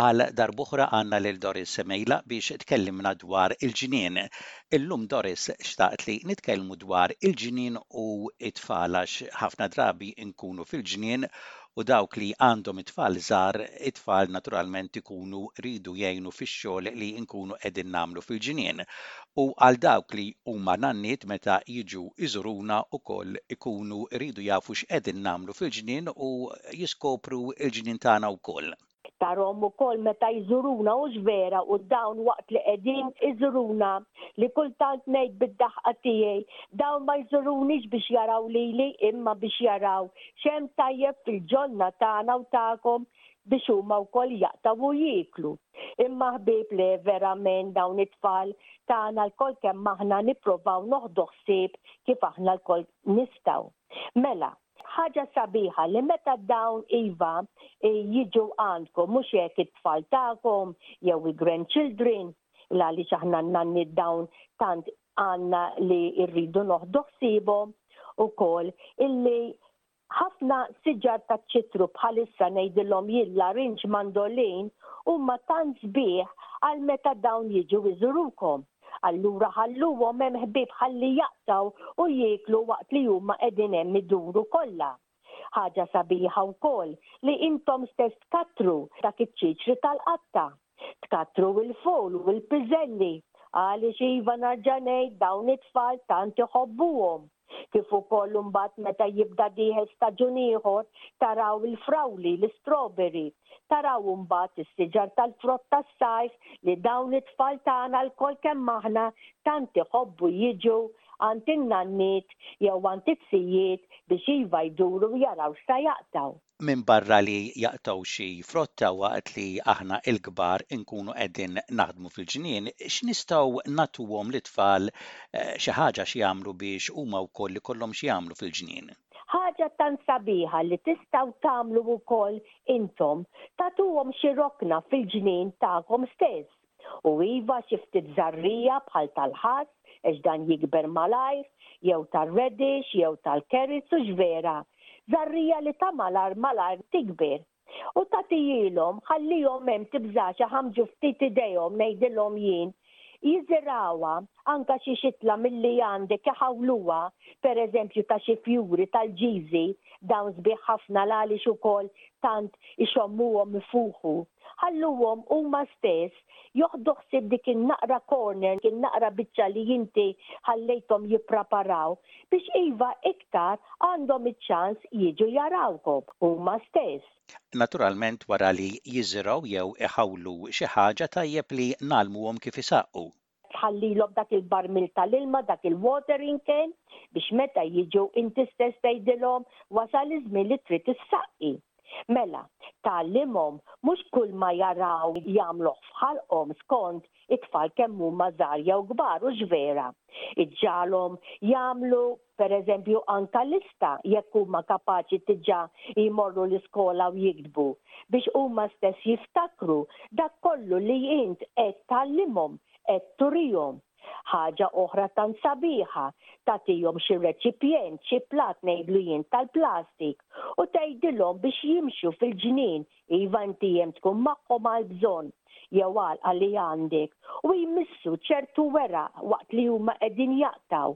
Għal darb'oħra għandna lil Doris Mejlaq biex tkellimna dwar il-ġnien. Illum Doris xtaqt li nitkellmu dwar il-ġnien u t-tfal għax ħafna drabi nkunu fil-ġnien u dawk li għandhom it-tfal żgħar, it-tfal naturalment ikunu riedu jgħinu fix-xogħol li nkunu qegħdin nagħmlu fil-ġnien. U għal dawk li huma nanniet meta jiġu jżuruna wkoll ikunu riedu jafu x'qegħdin nagħmlu fil-ġnien u jiskopru l-ġnien tagħna wkoll. Ktarhom ukoll meta jżuruna hux vera u dawn waqt li qegħdin iżuruna li kultant ngħid bid-daħqa tiegħi, dawn ma jżurunix biex jaraw lili imma biex jaraw x'hemm tajjeb fil-ġonna tagħna u tagħkom biex huma wkoll jaqtgħu u jieklu. Imma ħbieb le verament dawn it-tfal tagħna lkoll kemm aħna nipprovaw noħdu ħsieb kif aħna lkoll nistgħu. Mela, Ħaġa sabiħa li meta dawn iva jiġu għandkom mhux hekk it-tfal tagħkom jew il-grandchildren għaliex aħna n-nanniet dawn tant għandna li rridu noħdu ħsiebhom ukoll illi ħafna siġar taċ-ċitru bħalissa ngħidilhom jien l-arinġ mandolin huma tant sbieħ għal meta dawn jiġu jżurukom. Allura ħalluhom hemm ħbieb ħalli jaqtgħu u jieklu waqt li huma qegħdin hemm iduru kollha. Ħaġa sabiħa wkoll li intom stess tkattru dak iċ-ċiċri tal-qatta. Tkattru l-fowl u l-piżelli għaliex iva narġa' ngħid dawn it-tfal tant iħobbuhom. kif ukoll imbagħad meta jibda dieħel staġun ieħor taraw il-frawli, l-istrawberry, taraw imbagħad is-siġar tal-frott tas-sajf li dawn it-tfal tagħna lkoll kemm aħna tant iħobbu jiġu għand in-nanniet jew għand it-tijiet biex iva jduru jaraw x'sa jaqtgħu. minbarra li jaqtgħu xi frotta waqt li aħna l-kbar inkunu qegħdin naħdmu fil-ġnien, x'nistgħu nagħtuhom lit-tfal xi ħaġa x'jagħmlu biex huma wkoll ikollhom x'jagħmlu fil-ġnien? Ħaġa tant sabiħa li tistgħu tagħmlu wkoll intom, tagħtuhom xi rokna fil-ġnien tagħkom stess. U iva, xi ftit żarrija bħal tal-ħass, għax dan jikber malajr, jew tar-reddish, jew tal-kerries, hux vera? Żarrija li ta' malajr malajr tikber. U tagħtihilhom, ħallihom hemm, tibżax iħammġu ftit idejhom, ngħidilhom jien. Jiżirgħuha, anke xi xitla milli għandek iħawluha, pereżempju ta' xi fjuri tal-ġiżi, dawn sbieħ ħafna l-għaliex ukoll tant ixommuhom ifuħu. Ħalluhom huma stess joħdu ħsieb dik in-naqra corner, dik in-naqra biċċa li inti ħallejthom jippraparaw biex iva iktar għandhom iċ-ċans jiġu jarawkom huma stess. Naturalment wara li jiżirgħu jew iħawlu xi ħaġa tajjeb li ngħallmuhom kif isaqqu, Tħallilhom dak il-barmil tal-ilma, dak il-watering can, biex meta jiġu inti stess tgħidilhom, Wasal iż-żmien li trid issaqqi. Mela, tgħallimhom mhux kulma jaraw jagħmluh f'ħalqhom skond it-tfal kemm huma żgħar jew kbar u x'vera. Iġġagħalhom jagħmlu pereżempju anke lista jekk huma kapaċi diġà jmorru l-iskola u jiktbu, biex huma stess jiftakru dak kollu li int qed tgħallimhom, qed turihom. Ħaġa oħra tant sabiħa, tagħtihom xi reċipjent, xi platt ngħidlu jien tal-plastik u tgħidilhom biex jimxu fil-ġnien Iva, inti hemm tkun magħhom għall-bżonn jew għalqa li għandek u jmissu ċertu weraq waqt li huma qegħdin jaqtgħu,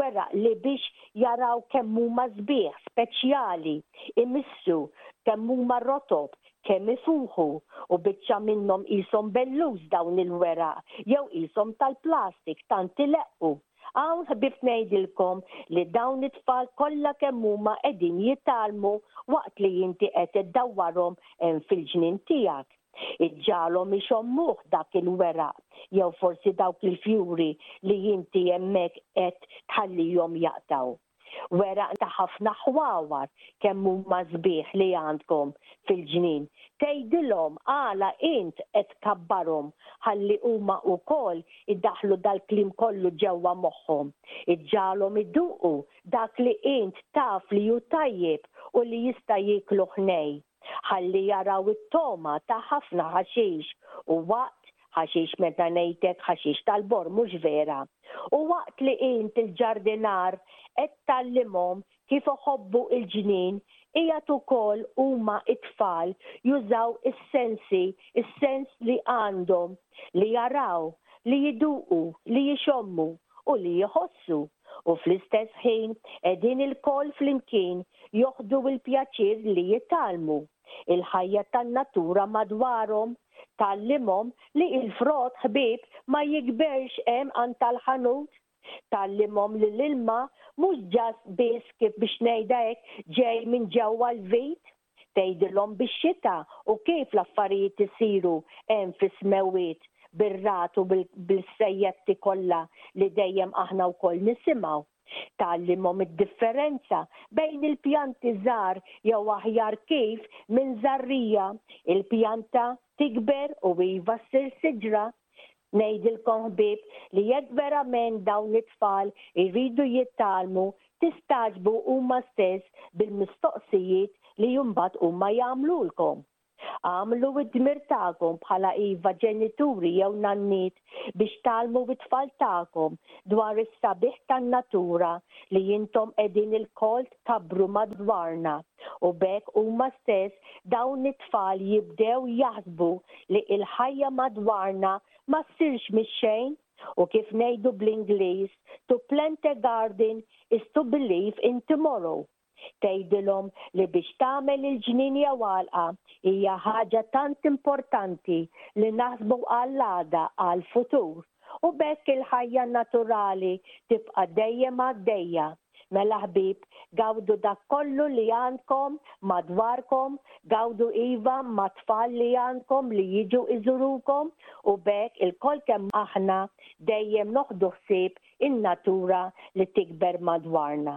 weraq li biex jaraw kemm huma sbieħ, speċjali, imissu, kemm huma rotob, kemm ifuħu, u biċċa minnhom qishom bellus dawn il-weraq jew qishom tal-plastik tant ileqqu. Hawn ħbibt ngħidilkom li dawn it-tfal kollha kemm huma qegħdin jitgħallmu waqt li inti qed iddawwarhom hemm fil-ġnien tiegħek. Iġġagħalhom ixommuh dak il-weraq jew forsi dawk il-fjuri li inti hemmhekk qed tħallihom jaqtgħu. Weraq ta' ħafna ħwawar kemm huma sbieħ li għandkom fil-ġnien. Tgħidilhom għala int qed tkabbarhom ħalli huma wkoll idaħħlu dal-kliem kollu ġewwa moħħhom. Iġġagħalhom iduqu dak li int taf li hu tajjeb u li jista' jiekluh nej. Ħalli jaraw it-togħma ta' ħafna ħaxix, u waqt, ħaxix meta ngħid hekk ħaxix tal-bor mhux vera, u waqt li int il-ġardinar qed tgħallimhom kif iħobbu l-ġnien, qiegħed ukoll huma t-tfal jużaw is-sensi, is-sens li għandhom li jaraw, li jduqu, li jxommu. u li jħossu, u fl-istess ħin qegħdin ilkoll flimkien joħdu l-pjaċir li jitgħallmu. Il-ħajja tan-natura madwarhom tgħallimhom li l-frott ħbieb ma jikberx hemm għand tal-ħanut. Tgħallimhom li l-ilma mhux ġast biss kif biex ngħidha hekk ġej minn ġewwa l-vit. Tgħidilhom bix-xita u kif l-affarijiet isiru hemm fis-smewwiet bir-ragħad u bl-sejjetti kollha li dejjem aħna wkoll nisimgħu. Tgħallimhom id-differenza bejn il-pjanti żgħar jew aħjar kif minn żarrija, il-pjanta tikber u iva ssir siġra. Ngħidilkom ħbieb li jekk verament dawn it-tfal iridu jitgħallmu, tistagħġbu huma stess bil-mistoqsijiet li mbagħad huma jagħmlulkom. Agħmlu d-dmir tagħkom bħala iva ġenituri jew nanniet biex tgħallmu t-tfal tagħkom dwar is-sabiħ tan-natura li intom qegħdin ilkoll tkabbru madwarna. u b'hekk huma stess dawn it-tfal jibdew jaħsbu li l-ħajja madwarna ma ssirx mix-xejn u kif ngħidu bl-Ingliż to plant a garden is to believe in tomorrow. Tgħidilhom li biex tagħmel il-ġnien jew għalqa hija ħaġa tant importanti li naħsbu għall-għada, għall-futur. u b'hekk il-ħajja naturali tibqa' dejjem għaddejja. Mela ħbieb, gawdu dak kollu li għandkom madwarkom, gawdu iva mat-tfal li għandkom li jiġu iżurukom u b'hekk ilkoll kemm aħna dejjem noħdu ħsieb in-natura li tikber madwarna.